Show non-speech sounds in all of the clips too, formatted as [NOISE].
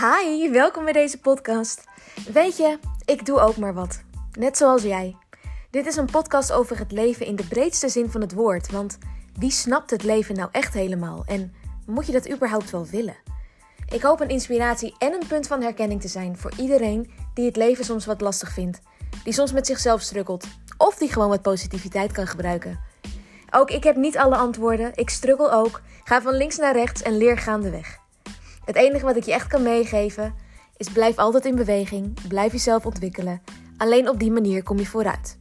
Hi, welkom bij deze podcast. Weet je, ik doe ook maar wat. Net zoals jij. Dit is een podcast over het leven in de breedste zin van het woord. Want wie snapt het leven nou echt helemaal? En moet je dat überhaupt wel willen? Ik hoop een inspiratie en een punt van herkenning te zijn voor iedereen die het leven soms wat lastig vindt. Die soms met zichzelf struggelt. Of die gewoon wat positiviteit kan gebruiken. Ook ik heb niet alle antwoorden. Ik struggle ook. Ga van links naar rechts en leer gaandeweg. Het enige wat ik je echt kan meegeven is blijf altijd in beweging, blijf jezelf ontwikkelen. Alleen op die manier kom je vooruit.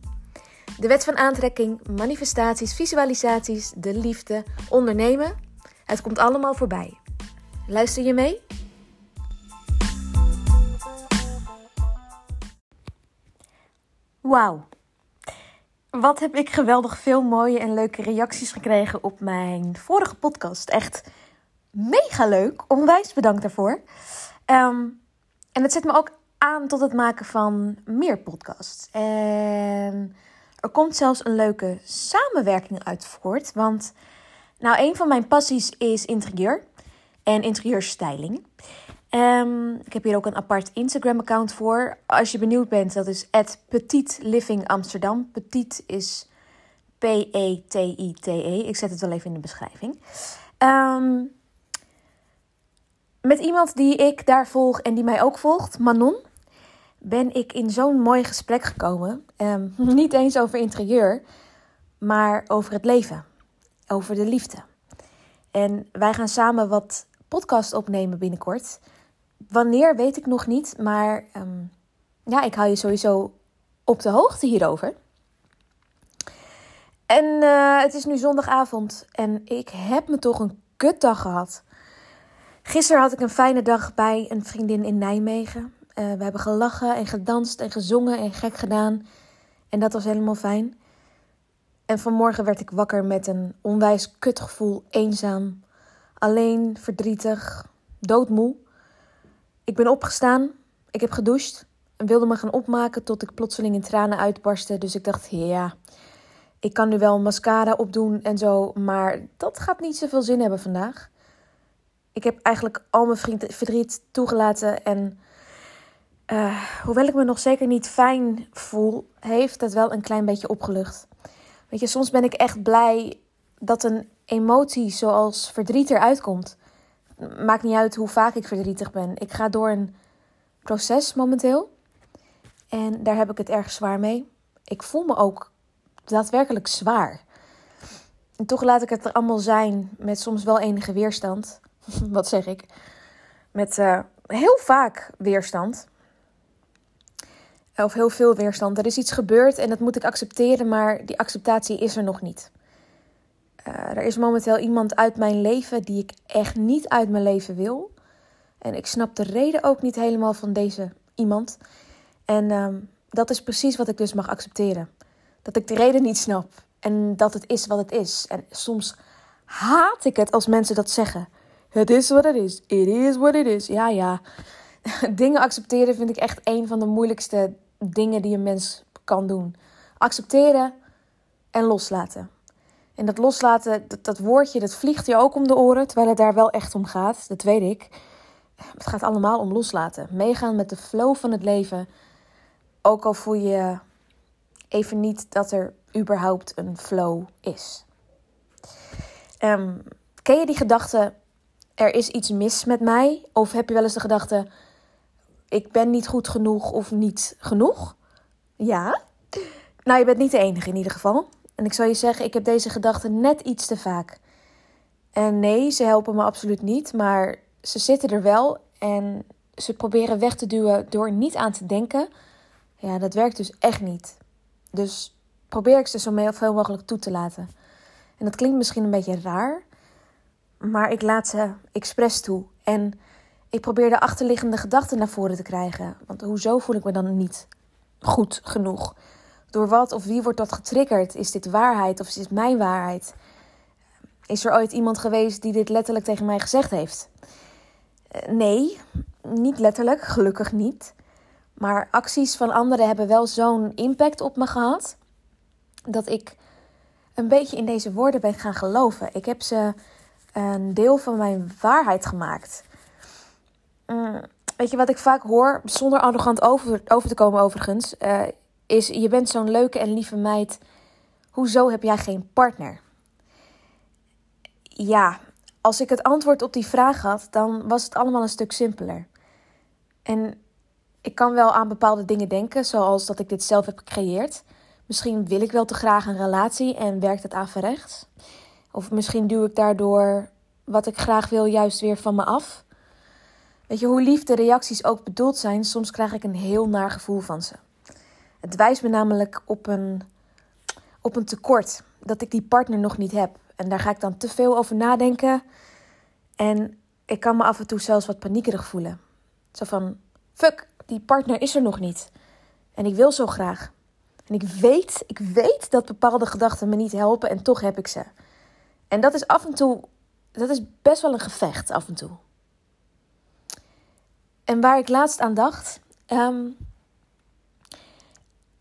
De wet van aantrekking, manifestaties, visualisaties, de liefde, ondernemen, het komt allemaal voorbij. Luister je mee? Wauw. Wat heb ik geweldig veel mooie en leuke reacties gekregen op mijn vorige podcast. Echt mega leuk. Onwijs bedankt daarvoor. Ehm, en het zet me ook aan tot het maken van meer podcasts. En er komt zelfs een leuke samenwerking uit voort. Want nou, een van mijn passies is interieur en interieurstyling. Um, ik heb hier ook een apart Instagram-account voor. Als je benieuwd bent, dat is Petit Living Amsterdam. Petit is P-E-T-I-T-E. -E. Ik zet het wel even in de beschrijving. Um, met iemand die ik daar volg en die mij ook volgt, Manon, ben ik in zo'n mooi gesprek gekomen. Um, [LAUGHS] niet eens over interieur, maar over het leven. Over de liefde. En wij gaan samen wat podcast opnemen binnenkort. Wanneer weet ik nog niet, maar um, ja, ik hou je sowieso op de hoogte hierover. En uh, het is nu zondagavond en ik heb me toch een kutdag gehad. Gisteren had ik een fijne dag bij een vriendin in Nijmegen. Uh, we hebben gelachen en gedanst en gezongen en gek gedaan. En dat was helemaal fijn. En vanmorgen werd ik wakker met een onwijs kutgevoel, eenzaam, alleen, verdrietig, doodmoe. Ik ben opgestaan, ik heb gedoucht en wilde me gaan opmaken tot ik plotseling in tranen uitbarstte. Dus ik dacht, ja, ik kan nu wel mascara opdoen en zo, maar dat gaat niet zoveel zin hebben vandaag. Ik heb eigenlijk al mijn verdriet toegelaten en uh, hoewel ik me nog zeker niet fijn voel, heeft dat wel een klein beetje opgelucht. Weet je, soms ben ik echt blij dat een emotie zoals verdriet eruit komt. Maakt niet uit hoe vaak ik verdrietig ben. Ik ga door een proces momenteel. En daar heb ik het erg zwaar mee. Ik voel me ook daadwerkelijk zwaar. En toch laat ik het er allemaal zijn met soms wel enige weerstand. [LAUGHS] Wat zeg ik? Met uh, heel vaak weerstand. Of heel veel weerstand. Er is iets gebeurd en dat moet ik accepteren, maar die acceptatie is er nog niet. Uh, er is momenteel iemand uit mijn leven die ik echt niet uit mijn leven wil. En ik snap de reden ook niet helemaal van deze iemand. En uh, dat is precies wat ik dus mag accepteren. Dat ik de reden niet snap. En dat het is wat het is. En soms haat ik het als mensen dat zeggen. Het is wat het is. It is what it is. Ja, ja. [LAUGHS] Dingen accepteren vind ik echt een van de moeilijkste dingen die een mens kan doen. Accepteren en loslaten. En dat loslaten, dat, woordje, dat vliegt je ook om de oren, terwijl het daar wel echt om gaat. Dat weet ik. Het gaat allemaal om loslaten. Meegaan met de flow van het leven. Ook al voel je even niet dat er überhaupt een flow is. Um, ken je die gedachte, er is iets mis met mij? Of heb je wel eens de gedachte, ik ben niet goed genoeg of niet genoeg? Ja. Nou, je bent niet de enige in ieder geval. En ik zal je zeggen, ik heb deze gedachten net iets te vaak. En nee, ze helpen me absoluut niet, maar ze zitten er wel en ze proberen weg te duwen door niet aan te denken. Ja, dat werkt dus echt niet. Dus probeer ik ze zo veel mogelijk toe te laten. En dat klinkt misschien een beetje raar, maar ik laat ze expres toe. En ik probeer de achterliggende gedachten naar voren te krijgen. Want hoezo voel ik me dan niet goed genoeg? Door wat of wie wordt dat getriggerd? Is dit waarheid of is dit mijn waarheid? Is er ooit iemand geweest die dit letterlijk tegen mij gezegd heeft? Eh, nee, niet letterlijk, gelukkig niet. Maar acties van anderen hebben wel zo'n impact op me gehad dat ik een beetje in deze woorden ben gaan geloven. Ik heb ze een deel van mijn waarheid gemaakt. Mm, weet je wat ik vaak hoor, zonder arrogant over, over te komen overigens, uh, is je bent zo'n leuke en lieve meid. Hoezo heb jij geen partner? Ja, als ik het antwoord op die vraag had, dan was het allemaal een stuk simpeler. En ik kan wel aan bepaalde dingen denken, zoals dat ik dit zelf heb gecreëerd. Misschien wil ik wel te graag een relatie en werkt het averechts. Of misschien duw ik daardoor wat ik graag wil juist weer van me af. Weet je, hoe lief de reacties ook bedoeld zijn, soms krijg ik een heel naar gevoel van ze. Het wijst me namelijk op een, op een tekort dat ik die partner nog niet heb. En daar ga ik dan te veel over nadenken. En ik kan me af en toe zelfs wat paniekerig voelen. Zo van, fuck, die partner is er nog niet. En ik wil zo graag. En ik weet, ik weet dat bepaalde gedachten me niet helpen en toch heb ik ze. En dat is af en toe, dat is best wel een gevecht af en toe. En waar ik laatst aan dacht, ehm,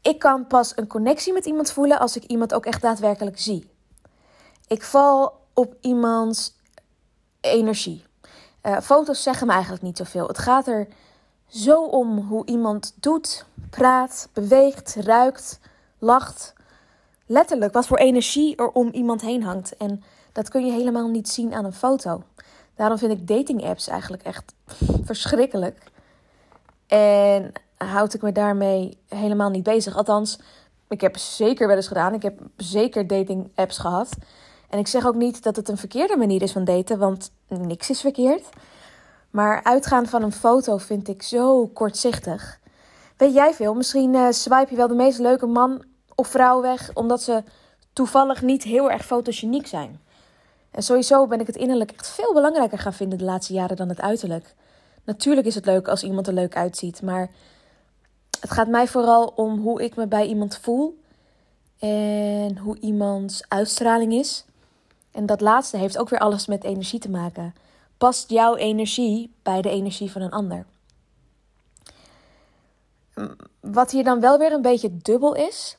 ik kan pas een connectie met iemand voelen als ik iemand ook echt daadwerkelijk zie. Ik val op iemands energie. Uh, foto's zeggen me eigenlijk niet zoveel. Het gaat er zo om hoe iemand doet, praat, beweegt, ruikt, lacht. Letterlijk wat voor energie er om iemand heen hangt. En dat kun je helemaal niet zien aan een foto. Daarom vind ik dating apps eigenlijk echt verschrikkelijk. En houd ik me daarmee helemaal niet bezig. Althans, ik heb zeker wel eens gedaan. Ik heb zeker dating apps gehad. En ik zeg ook niet dat het een verkeerde manier is van daten, want niks is verkeerd. Maar uitgaan van een foto vind ik zo kortzichtig. Weet jij veel? Misschien uh, swipe je wel de meest leuke man of vrouw weg omdat ze toevallig niet heel erg fotogeniek zijn. En sowieso ben ik het innerlijk echt veel belangrijker gaan vinden de laatste jaren dan het uiterlijk. Natuurlijk is het leuk als iemand er leuk uitziet, maar het gaat mij vooral om hoe ik me bij iemand voel en hoe iemands uitstraling is. En dat laatste heeft ook weer alles met energie te maken. Past jouw energie bij de energie van een ander? Wat hier dan wel weer een beetje dubbel is.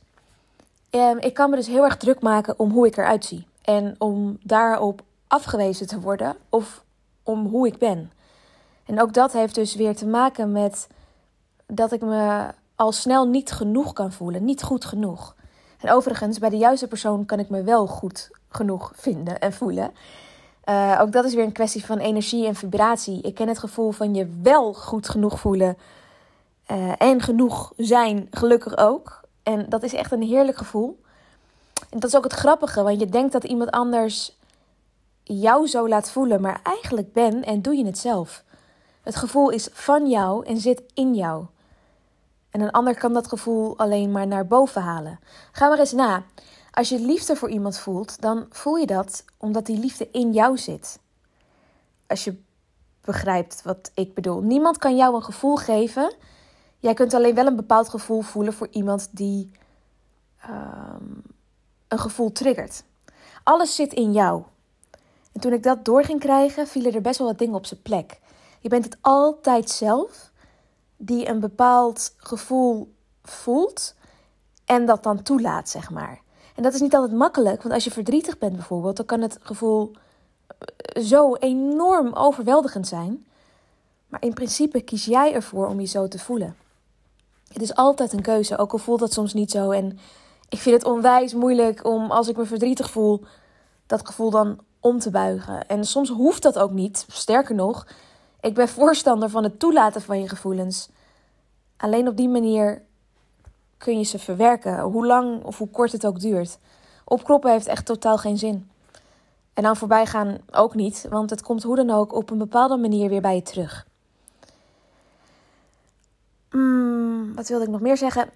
Ehm, ik kan me dus heel erg druk maken om hoe ik eruit zie. En om daarop afgewezen te worden of om hoe ik ben. En ook dat heeft dus weer te maken met dat ik me al snel niet genoeg kan voelen, niet goed genoeg. En overigens, bij de juiste persoon kan ik me wel goed genoeg vinden en voelen. Uh, ook dat is weer een kwestie van energie en vibratie. Ik ken het gevoel van je wel goed genoeg voelen uh, en genoeg zijn, gelukkig ook. En dat is echt een heerlijk gevoel. En dat is ook het grappige, want je denkt dat iemand anders jou zo laat voelen, maar eigenlijk ben en doe je het zelf. Het gevoel is van jou en zit in jou. En een ander kan dat gevoel alleen maar naar boven halen. Ga maar eens na. Als je liefde voor iemand voelt, dan voel je dat omdat die liefde in jou zit. Als je begrijpt wat ik bedoel. Niemand kan jou een gevoel geven. Jij kunt alleen wel een bepaald gevoel voelen voor iemand die ehm, een gevoel triggert. Alles zit in jou. En toen ik dat door ging krijgen, vielen er best wel wat dingen op zijn plek. Je bent het altijd zelf die een bepaald gevoel voelt en dat dan toelaat, zeg maar. En dat is niet altijd makkelijk, want als je verdrietig bent bijvoorbeeld, dan kan het gevoel eh, zo enorm overweldigend zijn. Maar in principe kies jij ervoor om je zo te voelen. Het is altijd een keuze, ook al voelt dat soms niet zo. En ik vind het onwijs moeilijk om, als ik me verdrietig voel, dat gevoel dan om te buigen. En soms hoeft dat ook niet. Sterker nog, ik ben voorstander van het toelaten van je gevoelens. Alleen op die manier kun je ze verwerken, hoe lang of hoe kort het ook duurt. Opkroppen heeft echt totaal geen zin. En dan voorbij gaan ook niet, want het komt hoe dan ook op een bepaalde manier weer bij je terug. Mm, wat wilde ik nog meer zeggen?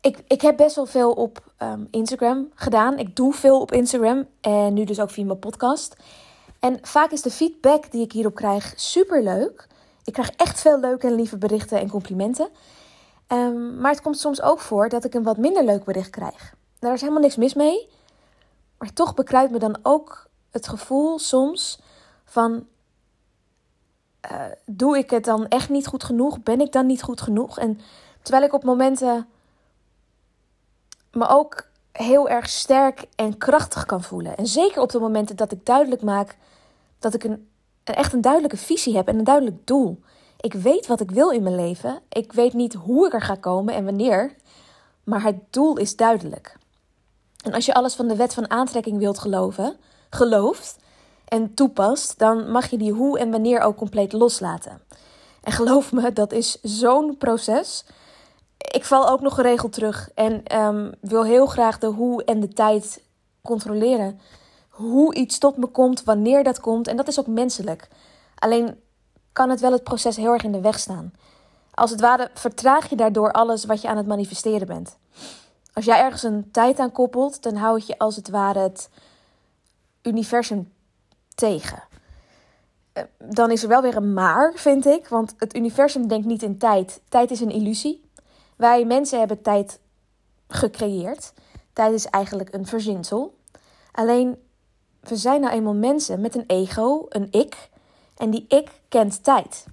Ik, ik heb best wel veel op um, Instagram gedaan. Ik doe veel op Instagram en nu dus ook via mijn podcast. En vaak is de feedback die ik hierop krijg super leuk. Ik krijg echt veel leuke en lieve berichten en complimenten. Um, maar het komt soms ook voor dat ik een wat minder leuk bericht krijg. Daar is helemaal niks mis mee. Maar toch bekruipt me dan ook het gevoel soms van: uh, doe ik het dan echt niet goed genoeg? Ben ik dan niet goed genoeg? En terwijl ik op momenten me ook heel erg sterk en krachtig kan voelen. En zeker op de momenten dat ik duidelijk maak dat ik een, een echt een duidelijke visie heb en een duidelijk doel. Ik weet wat ik wil in mijn leven. Ik weet niet hoe ik er ga komen en wanneer. Maar het doel is duidelijk. En als je alles van de wet van aantrekking wilt geloven, gelooft en toepast, dan mag je die hoe en wanneer ook compleet loslaten. En geloof me, dat is zo'n proces. Ik val ook nog geregeld terug en ehm, wil heel graag de hoe en de tijd controleren. Hoe iets tot me komt, wanneer dat komt. En dat is ook menselijk. Alleen kan het wel het proces heel erg in de weg staan. Als het ware vertraag je daardoor alles wat je aan het manifesteren bent. Als jij ergens een tijd aan koppelt, dan houd je als het ware het universum tegen. Eh, dan is er wel weer een maar, vind ik. Want het universum denkt niet in tijd. Tijd is een illusie. Wij mensen hebben tijd gecreëerd. Tijd is eigenlijk een verzinsel. Alleen, we zijn nou eenmaal mensen met een ego, een ik. En die ik kent tijd.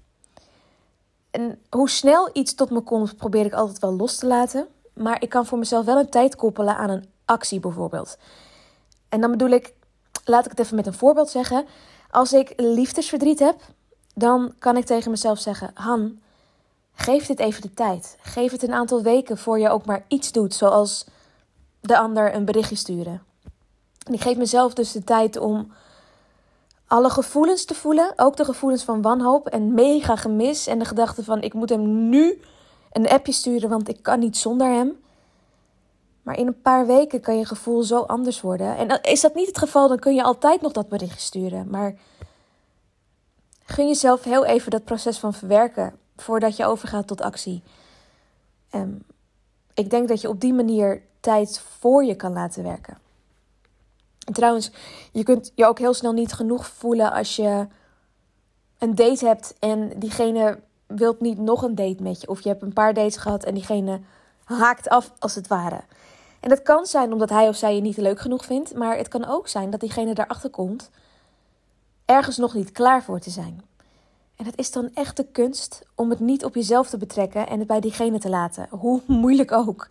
En hoe snel iets tot me komt, probeer ik altijd wel los te laten. Maar ik kan voor mezelf wel een tijd koppelen aan een actie bijvoorbeeld. En dan bedoel ik, laat ik het even met een voorbeeld zeggen. Als ik liefdesverdriet heb, dan kan ik tegen mezelf zeggen: Han, geef dit even de tijd. Geef het een aantal weken voor je ook maar iets doet, zoals de ander een berichtje sturen. En ik geef mezelf dus de tijd om alle gevoelens te voelen, ook de gevoelens van wanhoop en mega gemis en de gedachte van ik moet hem nu een appje sturen, want ik kan niet zonder hem. Maar in een paar weken kan je gevoel zo anders worden. En is dat niet het geval, dan kun je altijd nog dat bericht sturen. Maar gun jezelf heel even dat proces van verwerken voordat je overgaat tot actie. Um, ik denk dat je op die manier tijd voor je kan laten werken. En trouwens, je kunt je ook heel snel niet genoeg voelen als je een date hebt en diegene wilt niet nog een date met je. Of je hebt een paar dates gehad en diegene haakt af als het ware. En dat kan zijn omdat hij of zij je niet leuk genoeg vindt, maar het kan ook zijn dat diegene daarachter komt ergens nog niet klaar voor te zijn. En het is dan echt de kunst om het niet op jezelf te betrekken en het bij diegene te laten, hoe [LAUGHS] moeilijk ook.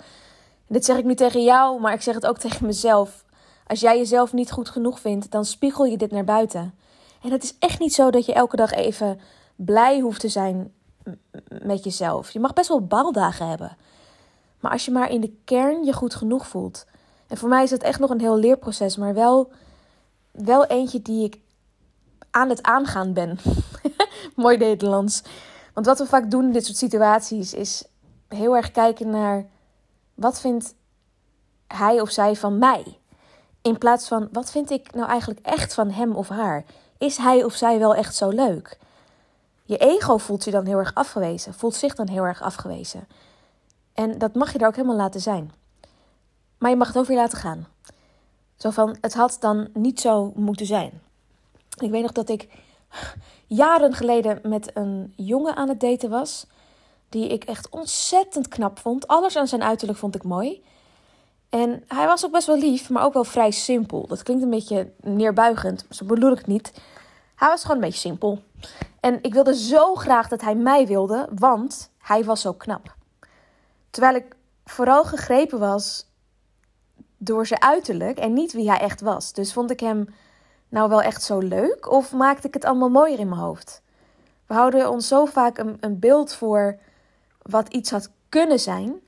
En dit zeg ik nu tegen jou, maar ik zeg het ook [LAUGHS] tegen mezelf. Als jij jezelf niet goed genoeg vindt, dan spiegel je dit naar buiten. En het is echt niet zo dat je elke dag even blij hoeft te zijn met jezelf. Je mag best wel baldagen hebben. Maar als je maar in de kern je goed genoeg voelt. En voor mij is het echt nog een heel leerproces, maar wel, wel eentje die ik aan het aangaan ben. [LAUGHS] Mooi Nederlands. Want wat we vaak doen in dit soort situaties is heel erg kijken naar wat vindt hij of zij van mij. In plaats van wat vind ik nou eigenlijk echt van hem of haar? Is hij of zij wel echt zo leuk? Je ego voelt je dan heel erg afgewezen, voelt zich dan heel erg afgewezen. En dat mag je er ook helemaal laten zijn. Maar je mag het ook weer laten gaan. Zo van, het had dan niet zo moeten zijn. Ik weet nog dat ik jaren geleden met een jongen aan het daten was. Die ik echt ontzettend knap vond. Alles aan zijn uiterlijk vond ik mooi. En hij was ook best wel lief, maar ook wel vrij simpel. Dat klinkt een beetje neerbuigend, zo bedoel ik het niet. Hij was gewoon een beetje simpel. En ik wilde zo graag dat hij mij wilde, want hij was zo knap. Terwijl ik vooral gegrepen was door zijn uiterlijk en niet wie hij echt was. Dus vond ik hem nou wel echt zo leuk of maakte ik het allemaal mooier in mijn hoofd? We houden ons zo vaak een, een beeld voor wat iets had kunnen zijn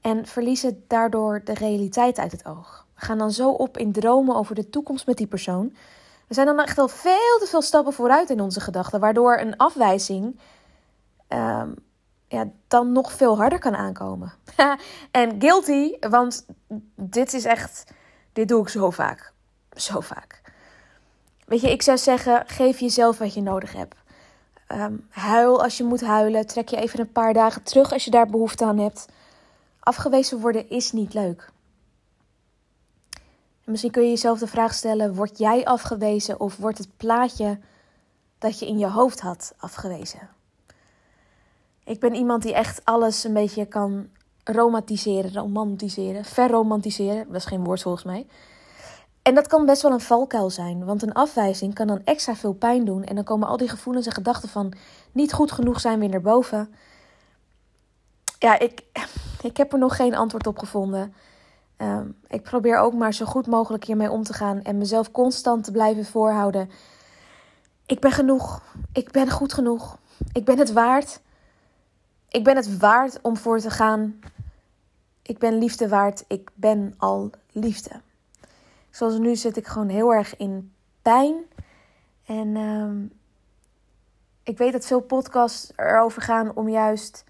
en verliezen daardoor de realiteit uit het oog. We gaan dan zo op in dromen over de toekomst met die persoon. We zijn dan echt al veel te veel stappen vooruit in onze gedachten, waardoor een afwijzing ehm, ja, dan nog veel harder kan aankomen. [LAUGHS] en guilty, want dit is echt, dit doe ik zo vaak. Zo vaak. Weet je, ik zou zeggen, geef jezelf wat je nodig hebt. Ehm, huil als je moet huilen. Trek je even een paar dagen terug als je daar behoefte aan hebt. Afgewezen worden is niet leuk. En misschien kun je jezelf de vraag stellen: word jij afgewezen of wordt het plaatje dat je in je hoofd had afgewezen? Ik ben iemand die echt alles een beetje kan romantiseren, romantiseren, verromantiseren. Dat is geen woord volgens mij. En dat kan best wel een valkuil zijn, want een afwijzing kan dan extra veel pijn doen en dan komen al die gevoelens en gedachten van niet goed genoeg zijn weer naar boven. Ja, ik, ik heb er nog geen antwoord op gevonden. Um, ik probeer ook maar zo goed mogelijk hiermee om te gaan en mezelf constant te blijven voorhouden. Ik ben genoeg. Ik ben goed genoeg. ik ben het waard. Ik ben het waard om voor te gaan. Ik ben liefde waard. Ik ben al liefde. Zoals nu zit ik gewoon heel erg in pijn. En ehm, ik weet dat veel podcasts erover gaan om juist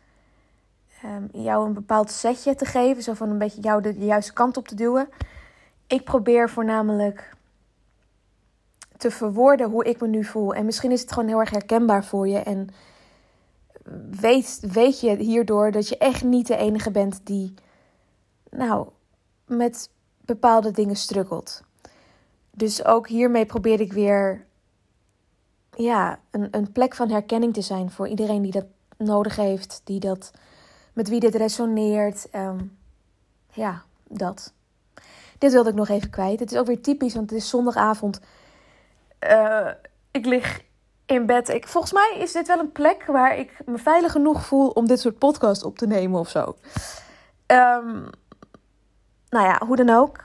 um, jou een bepaald setje te geven. Zo van een beetje jou de, de juiste kant op te duwen. Ik probeer voornamelijk te verwoorden hoe ik me nu voel. En misschien is het gewoon heel erg herkenbaar voor je. En weet, weet je hierdoor dat je echt niet de enige bent die, nou, met bepaalde dingen struggelt. Dus ook hiermee probeer ik weer, ja, een, een plek van herkenning te zijn voor iedereen die dat nodig heeft, die dat, met wie dit resoneert. Ehm, ja, dat. Dit wilde ik nog even kwijt. Het is ook weer typisch, want het is zondagavond. Uh, ik lig in bed. Ik, volgens mij is dit wel een plek waar ik me veilig genoeg voel om dit soort podcast op te nemen of zo. Um, nou ja, hoe dan ook.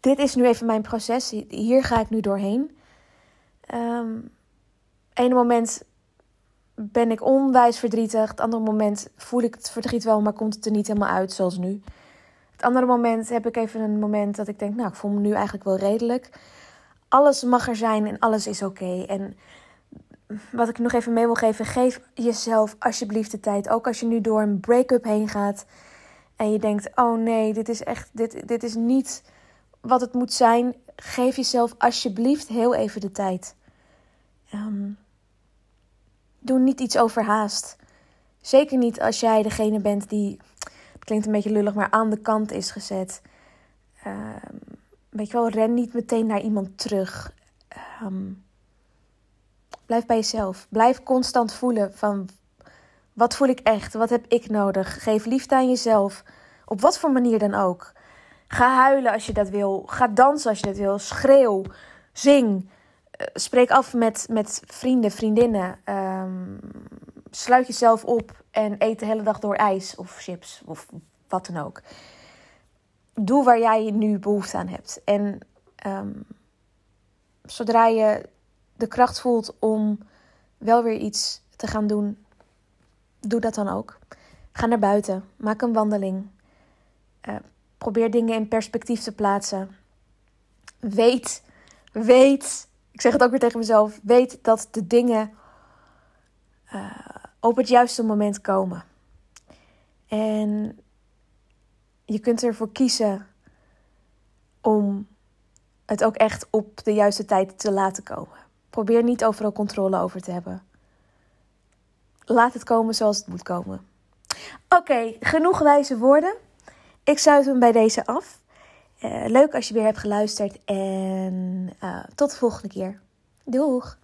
Dit is nu even mijn proces. Hier ga ik nu doorheen. Um, ene moment ben ik onwijs verdrietig. Het andere moment voel ik het verdriet wel, maar komt het er niet helemaal uit zoals nu. Het andere moment heb ik even een moment dat ik denk, nou, ik voel me nu eigenlijk wel redelijk alles mag er zijn en alles is oké. En wat ik nog even mee wil geven, geef jezelf alsjeblieft de tijd. Ook als je nu door een break-up heen gaat en je denkt: oh nee, dit is echt, dit, dit is niet wat het moet zijn. Geef jezelf alsjeblieft heel even de tijd. Ehm, doe niet iets overhaast. Zeker niet als jij degene bent die, het klinkt een beetje lullig, maar aan de kant is gezet. Um, weet je wel, ren niet meteen naar iemand terug. Ehm, blijf bij jezelf. Blijf constant voelen van wat voel ik echt? Wat heb ik nodig? Geef liefde aan jezelf. Op wat voor manier dan ook. Ga huilen als je dat wil. Ga dansen als je dat wil. Schreeuw. Zing. Eh, spreek af met, met vrienden, vriendinnen. Um, sluit jezelf op en eet de hele dag door ijs of chips of wat dan ook doe waar jij nu behoefte aan hebt. En ehm, zodra je de kracht voelt om wel weer iets te gaan doen, doe dat dan ook. Ga naar buiten, maak een wandeling. Uh, probeer dingen in perspectief te plaatsen. Weet, weet, ik zeg het ook weer tegen mezelf, weet dat de dingen uh, op het juiste moment komen. En je kunt ervoor kiezen om het ook echt op de juiste tijd te laten komen. Probeer niet overal controle over te hebben. Laat het komen zoals het moet komen. Oké, genoeg wijze woorden. Ik sluit hem bij deze af. Uh, leuk als je weer hebt geluisterd en uh, tot de volgende keer. Doeg!